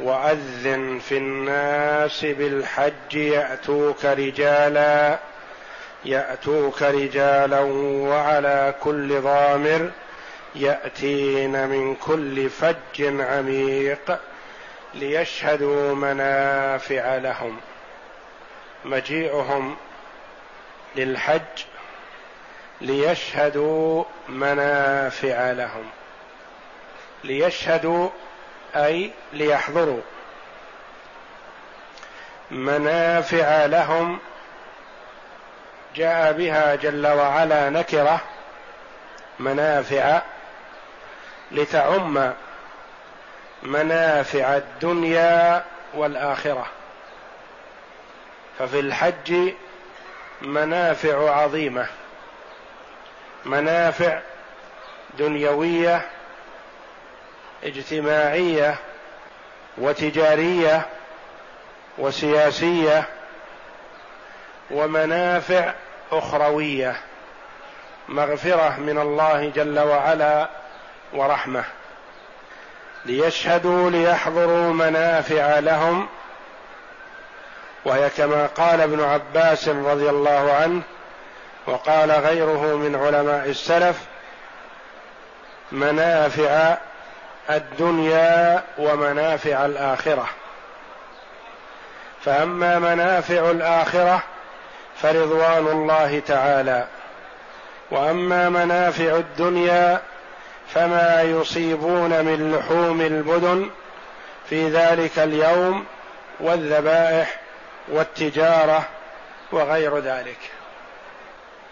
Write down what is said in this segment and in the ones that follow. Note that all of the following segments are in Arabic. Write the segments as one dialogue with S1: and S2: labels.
S1: وأذن في الناس بالحج يأتوك رجالا يأتوك رجالا وعلى كل ضامر يأتين من كل فج عميق ليشهدوا منافع لهم. مجيئهم للحج ليشهدوا منافع لهم. ليشهدوا أي ليحضروا. منافع لهم جاء بها جل وعلا نكرة منافع لتعم منافع الدنيا والآخرة. ففي الحج منافع عظيمة منافع دنيوية اجتماعية وتجارية وسياسية ومنافع أخروية مغفرة من الله جل وعلا ورحمة. ليشهدوا ليحضروا منافع لهم وهي كما قال ابن عباس رضي الله عنه وقال غيره من علماء السلف منافع الدنيا ومنافع الآخرة. فأما منافع الآخرة فرضوان الله تعالى. وأما منافع الدنيا فما يصيبون من لحوم البدن في ذلك اليوم والذبائح والتجارة وغير ذلك.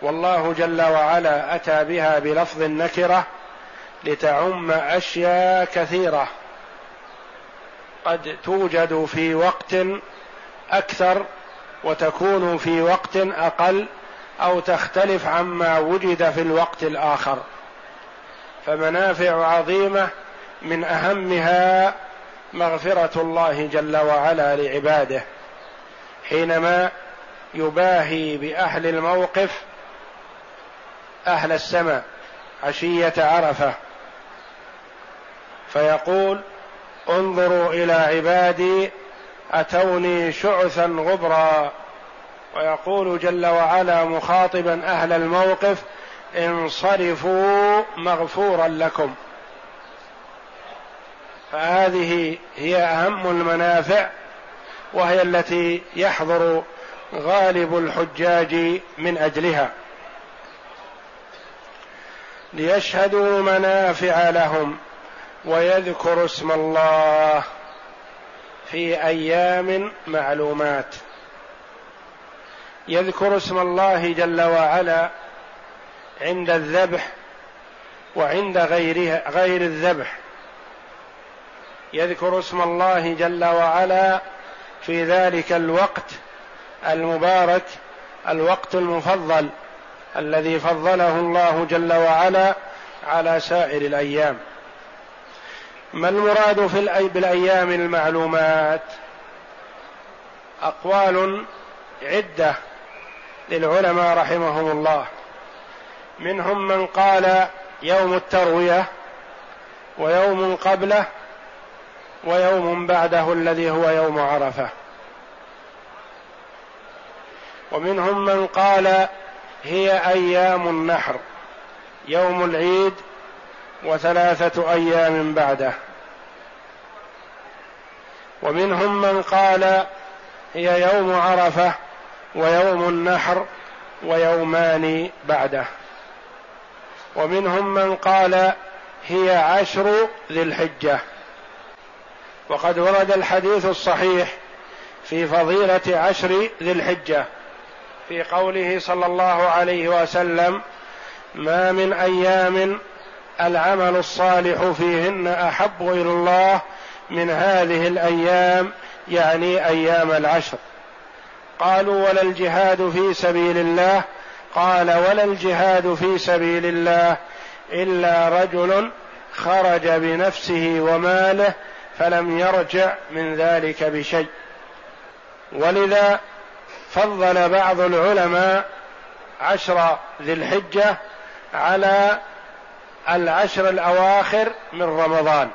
S1: والله جل وعلا أتى بها بلفظ النكره لتعم أشياء كثيرة. قد توجد في وقت أكثر وتكون في وقت أقل أو تختلف عما وجد في الوقت الآخر. فمنافع عظيمة من أهمها مغفرة الله جل وعلا لعباده. حينما يباهي بأهل الموقف أهل السماء عشية عرفة فيقول انظروا إلى عبادي أتوني شعثا غبرا. ويقول جل وعلا مخاطبا أهل الموقف انصرفوا مغفورا لكم. فهذه هي أهم المنافع وهي التي يحضر غالب الحجاج من أجلها. ليشهدوا منافع لهم. ويذكروا اسم الله في أيام معلومات. يذكر اسم الله جل وعلا عند الذبح وعند غيرها غير الذبح. يذكر اسم الله جل وعلا في ذلك الوقت المبارك الوقت المفضل الذي فضله الله جل وعلا على سائر الأيام. ما المراد في بالأيام المعلومات؟ أقوال عدة للعلماء رحمهم الله. منهم من قال يوم التروية ويوم قبله ويوم بعده الذي هو يوم عرفة. ومنهم من قال هي أيام النحر يوم العيد وثلاثة أيام بعده. ومنهم من قال هي يوم عرفة ويوم النحر ويومان بعده. ومنهم من قال هي عشر ذي الحجة. وقد ورد الحديث الصحيح في فضيلة عشر ذي الحجة في قوله صلى الله عليه وسلم ما من أيام العمل الصالح فيهن أحب إلى الله من هذه الأيام يعني أيام العشر. قالوا ولا الجهاد في سبيل الله. قال ولا الجهاد في سبيل الله إلا رجل خرج بنفسه وماله فلم يرجع من ذلك بشيء. ولذا فضل بعض العلماء عشر ذي الحجة على العشر الأواخر من رمضان.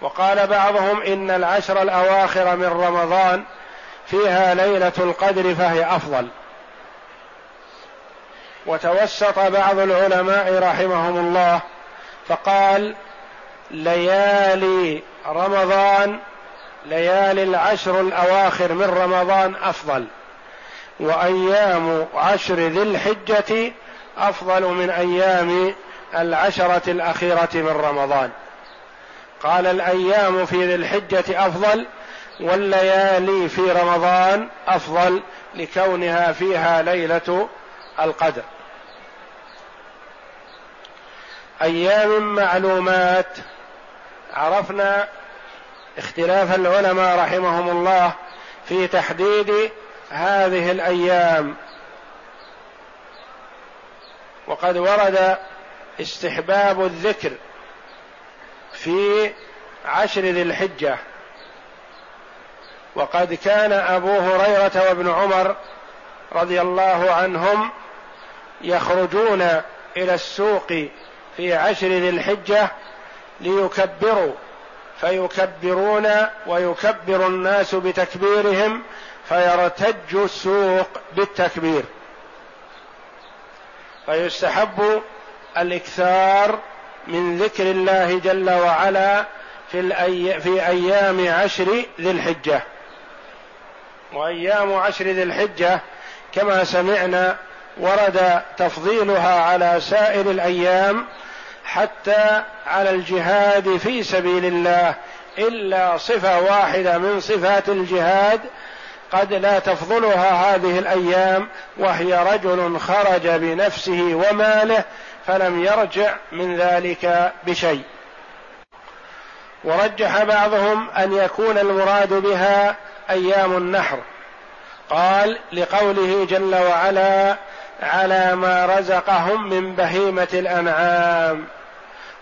S1: وقال بعضهم إن العشر الأواخر من رمضان فيها ليلة القدر فهي أفضل. وتوسط بعض العلماء رحمهم الله فقال ليالي رمضان ليالي العشر الأواخر من رمضان أفضل. وأيام عشر ذي الحجة أفضل من أيام العشرة الأخيرة من رمضان. قال الأيام في ذي الحجة أفضل والليالي في رمضان أفضل لكونها فيها ليلة القدر. أيام معلومات. عرفنا اختلاف العلماء رحمهم الله في تحديد هذه الأيام. وقد ورد استحباب الذكر في عشر ذي الحجة. وقد كان أبو هريرة وابن عمر رضي الله عنهم يخرجون إلى السوق في عشر ذي الحجة ليكبروا فيكبرون ويكبر الناس بتكبيرهم فيرتج السوق بالتكبير. فيستحب الإكثار من ذكر الله جل وعلا في, الأي... في أيام عشر ذي الحجة. وأيام عشر ذي الحجة كما سمعنا ورد تفضيلها على سائر الأيام حتى على الجهاد في سبيل الله إلا صفة واحدة من صفات الجهاد قد لا تفضلها هذه الأيام وهي رجل خرج بنفسه وماله فلم يرجع من ذلك بشيء. ورجح بعضهم أن يكون المراد بها أيام النحر. قال لقوله جل وعلا على ما رزقهم من بهيمة الأنعام.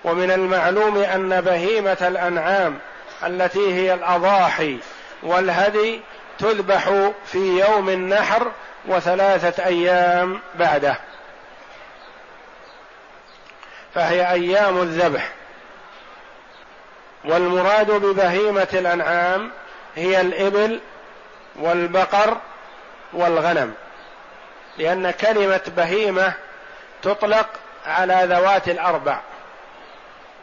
S1: ومن المعلوم أن بهيمة الأنعام التي هي الأضاحي والهدي تذبح في يوم النحر وثلاثة أيام بعده. فهي أيام الذبح. والمراد ببهيمة الأنعام هي الإبل والبقر والغنم لأن كلمة بهيمة تطلق على ذوات الأربع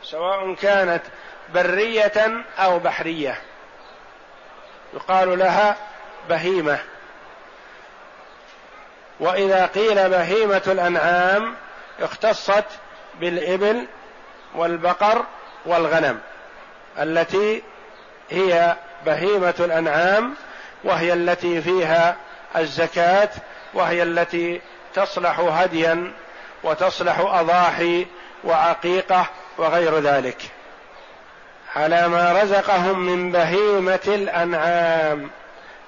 S1: سواء كانت برية أو بحرية. يقال لها بهيمة. وإذا قيل بهيمة الأنعام اختصت بالإبل والبقر والغنم التي هي بهيمة الأنعام وهي التي فيها الزكاة وهي التي تصلح هديا وتصلح أضاحي وعقيقة وغير ذلك. على ما رزقهم من بهيمة الأنعام.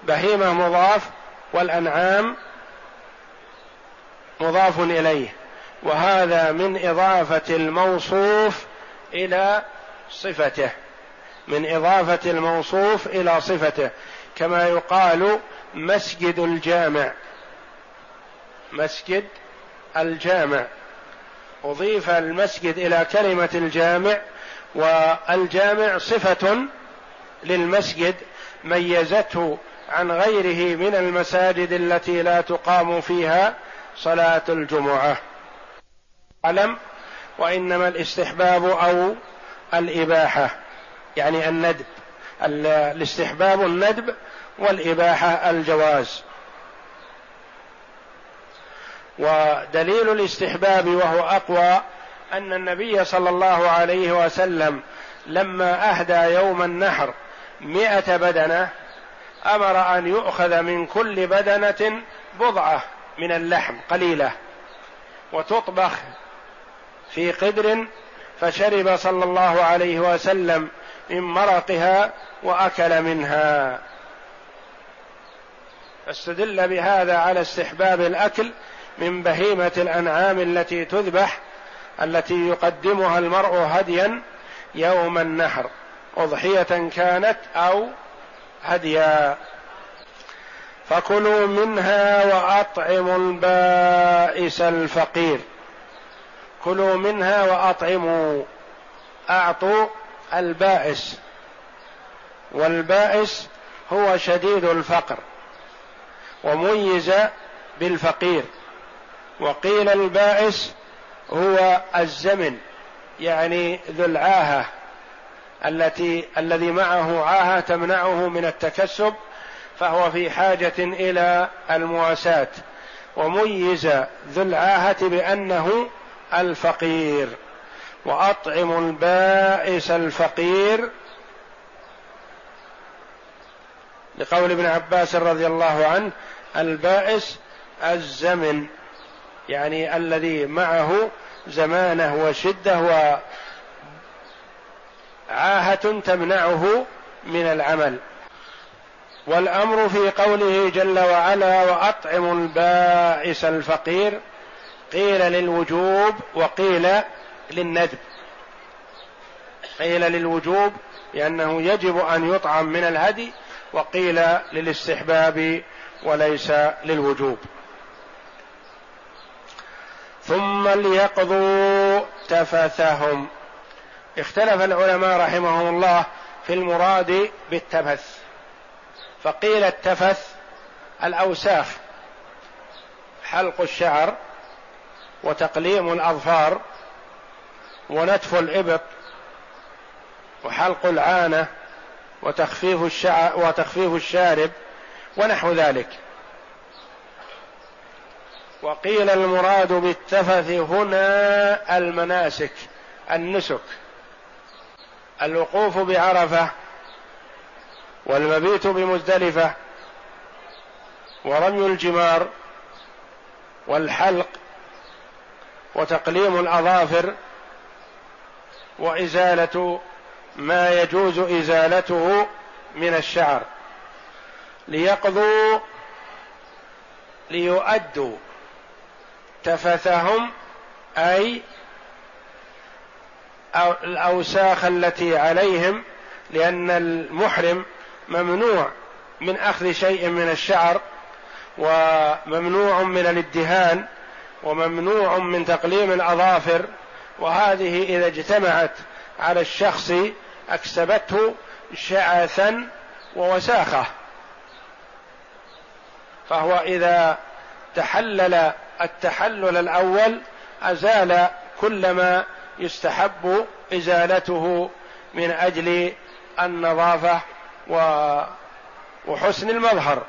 S1: بهيمة مضاف والأنعام مضاف إليه. وهذا من إضافة الموصوف إلى صفته. من إضافة الموصوف إلى صفته. كما يقال مسجد الجامع. مسجد الجامع. أضيف المسجد إلى كلمة الجامع والجامع صفة للمسجد ميزته عن غيره من المساجد التي لا تقام فيها صلاة الجمعة. علم وإنما الاستحباب أو الإباحة يعني الندب. الاستحباب الندب والإباحة الجواز. ودليل الاستحباب وهو أقوى أن النبي صلى الله عليه وسلم لما أهدى يوم النحر مئة بدنة أمر أن يؤخذ من كل بدنة بضعة من اللحم قليلة وتطبخ في قدر فشرب صلى الله عليه وسلم من مرقها وأكل منها. فاستدل بهذا على استحباب الأكل من بهيمة الأنعام التي تذبح التي يقدمها المرء هديا يوم النحر أضحية كانت أو هديا. فكلوا منها وأطعموا البائس الفقير. كلوا منها وأطعموا أعطوا البائس. والبائس هو شديد الفقر وميز بالفقير. وقيل البائس هو الزمن يعني ذو العاهة التي الذي معه عاهة تمنعه من التكسب فهو في حاجة إلى المواساة. وميز ذو العاهة بأنه الفقير. وأطعم البائس الفقير. لقول ابن عباس رضي الله عنه البائس الزمن. يعني الذي معه زمانه وشدة وعاهة تمنعه من العمل. والأمر في قوله جل وعلا وأطعم البائس الفقير قيل للوجوب وقيل للندب. قيل للوجوب لأنه يجب أن يطعم من الهدي وقيل للاستحباب وليس للوجوب. ثم ليقضوا تفثهم. اختلف العلماء رحمهم الله في المراد بالتفث. فقيل التفث الأوساخ حلق الشعر وتقليم الأظفار ونتف الإبط وحلق العانة وتخفيف الشعر وتخفيف الشارب ونحو ذلك. وقيل المراد بالتفث هنا المناسك النسك. الوقوف بعرفة والمبيت بمزدلفة ورمي الجمار والحلق وتقليم الأظافر وإزالة ما يجوز إزالته من الشعر. ليقضوا ليؤدوا تفثهم أي الأوساخ التي عليهم لأن المحرم ممنوع من أخذ شيء من الشعر وممنوع من الادهان وممنوع من تقليم الأظافر وهذه إذا اجتمعت على الشخص أكسبته شعثا ووساخة. فهو إذا تحلل التحلل الأول أزال كل ما يستحب إزالته من أجل النظافة وحسن المظهر.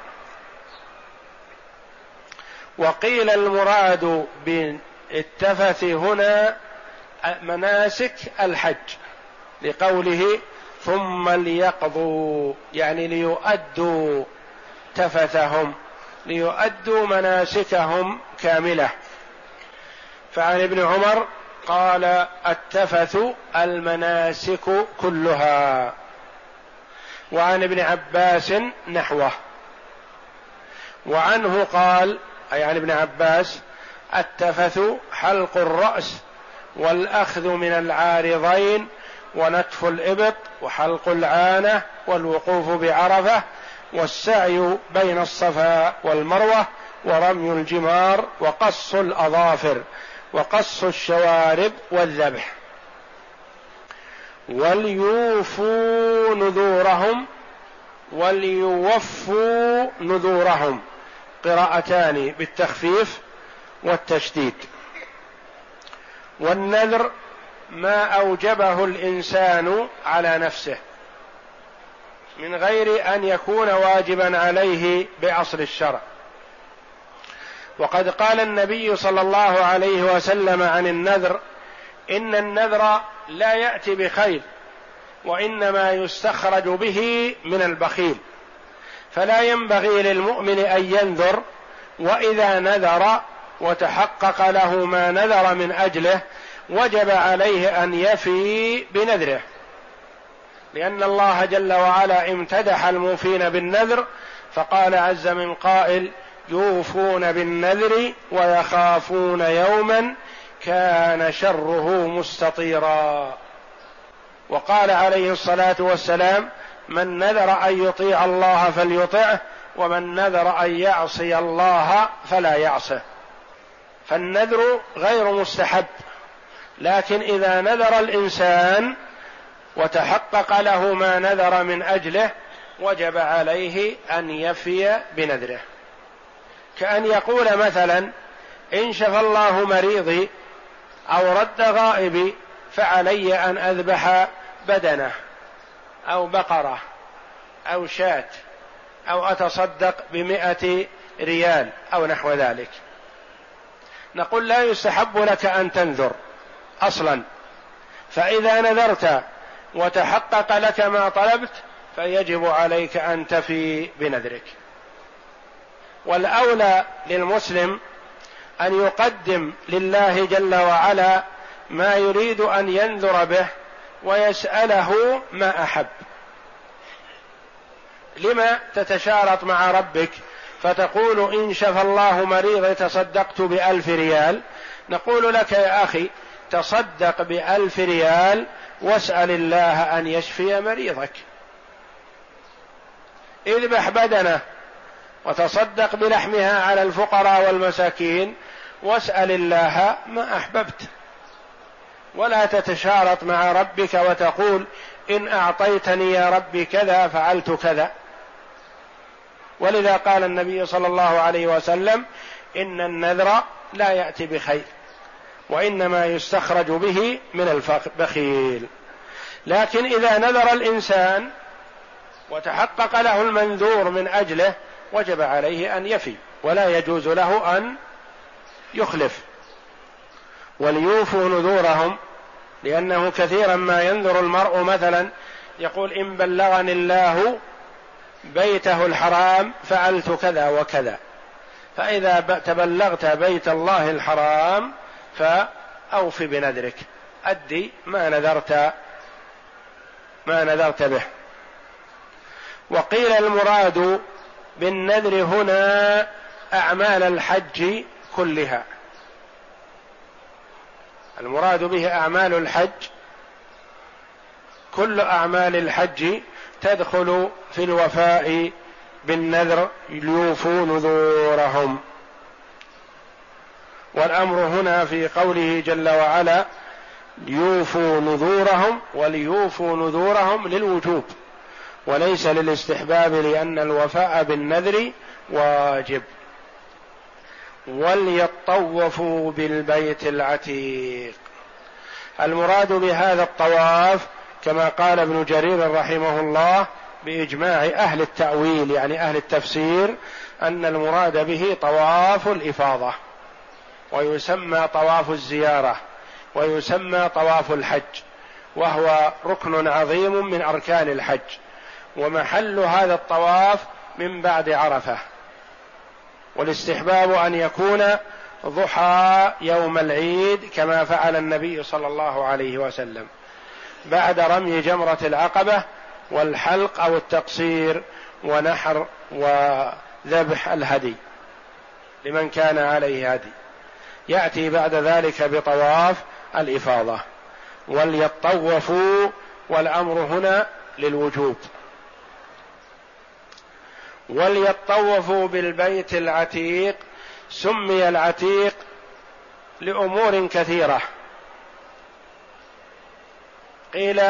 S1: وقيل المراد بالتفث هنا مناسك الحج لقوله ثم ليقضوا يعني ليؤدوا تفثهم ليؤدوا مناسكهم كاملة. فعن ابن عمر قال التفث المناسك كلها. وعن ابن عباس نحوه. وعنه قال أي عن ابن عباس التفث حلق الرأس والأخذ من العارضين ونتف الإبط وحلق العانة والوقوف بعرفة والسعي بين الصفا والمروة ورمي الجمار وقص الأظافر وقص الشوارب والذبح. وليوفوا نذورهم وليوفوا نذورهم. قراءتان بالتخفيف والتشديد. والنذر ما أوجبه الإنسان على نفسه من غير أن يكون واجبا عليه بأصل الشرع. وقد قال النبي صلى الله عليه وسلم عن النذر إن النذر لا يأتي بخير وإنما يستخرج به من البخيل. فلا ينبغي للمؤمن أن ينذر وإذا نذر وتحقق له ما نذر من أجله وجب عليه أن يفي بنذره. لأن الله جل وعلا امتدح الموفين بالنذر فقال عز من قائل يوفون بالنذر ويخافون يوما كان شره مستطيرا. وقال عليه الصلاة والسلام من نذر أن يطيع الله فليطعه ومن نذر أن يعصي الله فلا يعصه. فالنذر غير مستحب لكن إذا نذر الإنسان وتحقق له ما نذر من أجله وجب عليه أن يفي بنذره. كأن يقول مثلا إن شفى الله مريضي أو رد غائبي فعلي أن أذبح بدنه أو بقرة أو شاة أو أتصدق بمائه ريال أو نحو ذلك. نقول لا يستحب لك أن تنذر أصلا. فإذا نذرت وتحقق لك ما طلبت فيجب عليك أن تفي بنذرك. والأولى للمسلم أن يقدم لله جل وعلا ما يريد أن ينذر به ويسأله ما أحب. لما تتشارط مع ربك فتقول إن شفى الله مريض تصدقت بألف ريال. نقول لك يا أخي تصدق بألف ريال واسأل الله أن يشفي مريضك. اذبح بدنه. وتصدق بلحمها على الفقراء والمساكين واسأل الله ما أحببت. ولا تتشارط مع ربك وتقول إن أعطيتني يا ربي كذا فعلت كذا. ولذا قال النبي صلى الله عليه وسلم إن النذر لا يأتي بخير وإنما يستخرج به من البخيل. لكن إذا نذر الإنسان وتحقق له المنذور من أجله وجب عليه أن يفي ولا يجوز له أن يخلف. وليوفوا نذورهم لأنه كثيرا ما ينذر المرء مثلا يقول إن بلغني الله بيته الحرام فعلت كذا وكذا. فإذا تبلغت بيت الله الحرام فأوف بنذرك. أدي ما نذرت ما نذرت به. وقيل المراد بالنذر هنا أعمال الحج كلها. المراد به أعمال الحج كل أعمال الحج تدخل في الوفاء بالنذر ليوفوا نذورهم. والأمر هنا في قوله جل وعلا ليوفوا نذورهم وليوفوا نذورهم للوجوب. وليس للاستحباب لأن الوفاء بالنذر واجب. وليطوفوا بالبيت العتيق. المراد بهذا الطواف كما قال ابن جرير رحمه الله بإجماع أهل التأويل يعني أهل التفسير أن المراد به طواف الإفاضة ويسمى طواف الزيارة ويسمى طواف الحج وهو ركن عظيم من أركان الحج. ومحل هذا الطواف من بعد عرفة. والاستحباب أن يكون ضحى يوم العيد كما فعل النبي صلى الله عليه وسلم. بعد رمي جمرة العقبة والحلق أو التقصير ونحر وذبح الهدي لمن كان عليه هدي. يأتي بعد ذلك بطواف الإفاضة. وليطوفوا والأمر هنا للوجوب. وليطوفوا بالبيت العتيق سمي العتيق لأمور كثيرة. قيل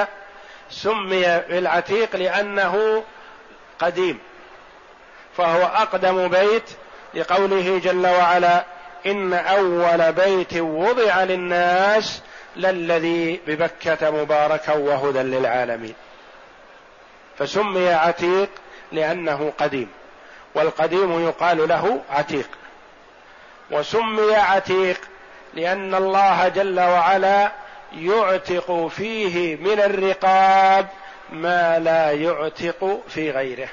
S1: سمي بالعتيق لأنه قديم فهو أقدم بيت لقوله جل وعلا إن أول بيت وضع للناس للذي ببكة مباركا وهدى للعالمين. فسمي عتيق لأنه قديم والقديم يقال له عتيق. وسمي عتيق لأن الله جل وعلا يعتق فيه من الرقاب ما لا يعتق في غيره.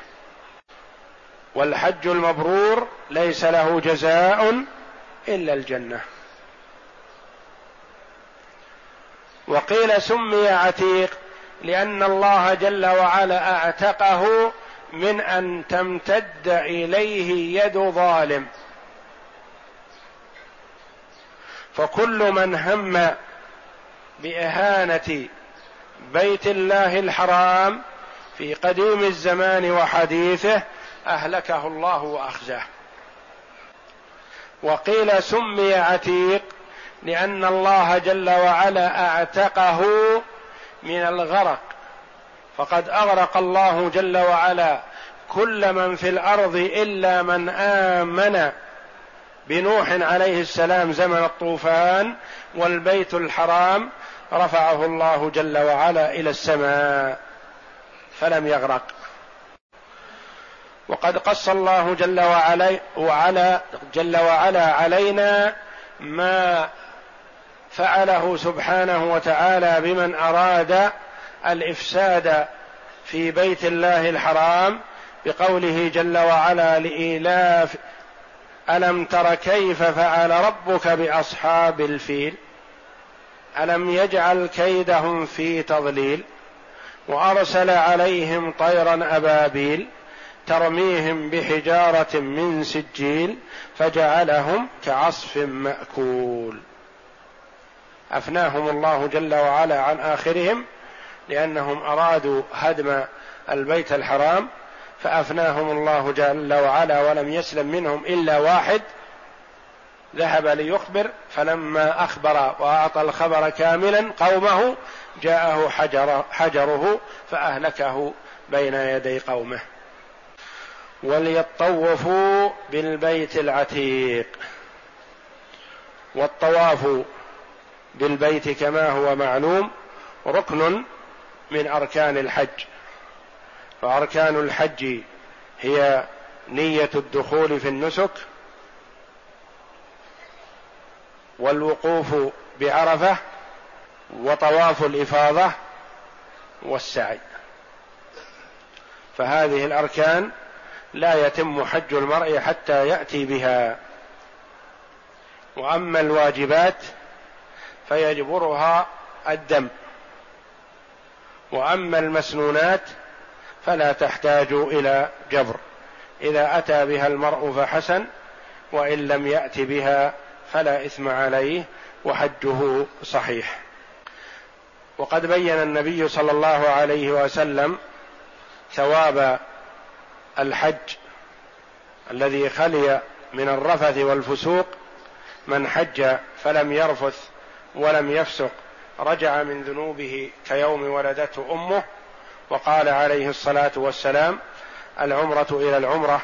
S1: والحج المبرور ليس له جزاء إلا الجنة. وقيل سمي عتيق لأن الله جل وعلا أعتقه من أن تمتد إليه يد ظالم. فكل من هم بإهانة بيت الله الحرام في قديم الزمان وحديثه أهلكه الله وأخزاه. وقيل سمي عتيق لأن الله جل وعلا أعتقه من الغرق. فقد أغرق الله جل وعلا كل من في الأرض إلا من آمن بنوح عليه السلام زمن الطوفان والبيت الحرام رفعه الله جل وعلا إلى السماء فلم يغرق. وقد قص الله جل وعلا وعلا جل وعلا علينا ما فعله سبحانه وتعالى بمن أراد الإفساد في بيت الله الحرام بقوله جل وعلا لإيلاف ألم تر كيف فعل ربك بأصحاب الفيل؟ ألم يجعل كيدهم في تضليل؟ وأرسل عليهم طيرا أبابيل ترميهم بحجارة من سجيل فجعلهم كعصف مأكول. أفناهم الله جل وعلا عن آخرهم لأنهم أرادوا هدم البيت الحرام فأفناهم الله جل وعلا ولم يسلم منهم إلا واحد. ذهب ليخبر فلما أخبر وأعطى الخبر كاملا قومه جاءه حجر حجره فأهلكه بين يدي قومه. وليطوفوا بالبيت العتيق. والطواف بالبيت كما هو معلوم ركن من أركان الحج. فأركان الحج هي نية الدخول في النسك والوقوف بعرفة وطواف الإفاضة والسعي. فهذه الأركان لا يتم حج المرء حتى يأتي بها. وأما الواجبات فيجبرها الدم. وأما المسنونات فلا تحتاج إلى جبر. إذا أتى بها المرء فحسن وإن لم يأت بها فلا إثم عليه وحجه صحيح. وقد بين النبي صلى الله عليه وسلم ثواب الحج الذي خلي من الرفث والفسوق من حج فلم يرفث ولم يفسق رجع من ذنوبه كيوم ولدته أمه وقال عليه الصلاة والسلام العمرة إلى العمرة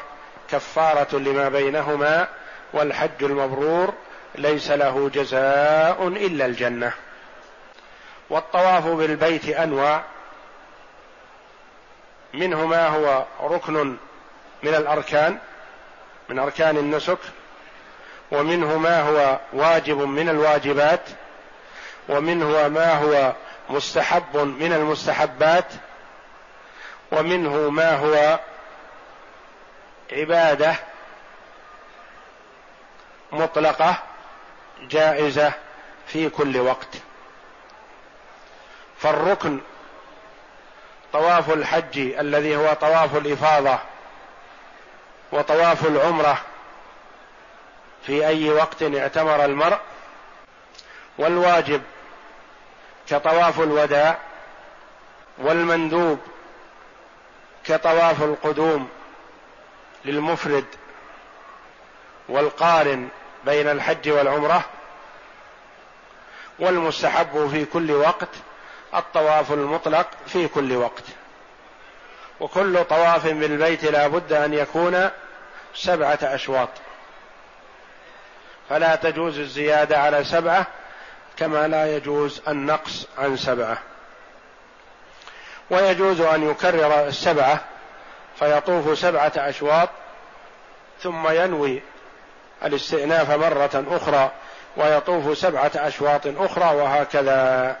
S1: كفارة لما بينهما والحج المبرور ليس له جزاء إلا الجنة. والطواف بالبيت انواع منه ما هو ركن من الأركان من أركان النسك ومنه ما هو واجب من الواجبات. ومنه ما هو مستحب من المستحبات ومنه ما هو عبادة مطلقة جائزة في كل وقت. فالركن طواف الحج الذي هو طواف الإفاضة وطواف العمرة في أي وقت اعتمر المرء والواجب كطواف الوداع والمندوب كطواف القدوم للمفرد والقارن بين الحج والعمرة والمستحب في كل وقت الطواف المطلق في كل وقت. وكل طواف بالبيت لا بد أن يكون سبعة أشواط. فلا تجوز الزيادة على سبعة كما لا يجوز النقص عن سبعة. ويجوز أن يكرر السبعة فيطوف سبعة أشواط ثم ينوي الاستئناف مرة أخرى ويطوف سبعة أشواط أخرى وهكذا.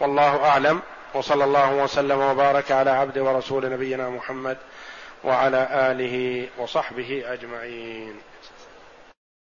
S1: والله أعلم وصلى الله وسلم وبارك على عبد ورسول نبينا محمد وعلى آله وصحبه أجمعين.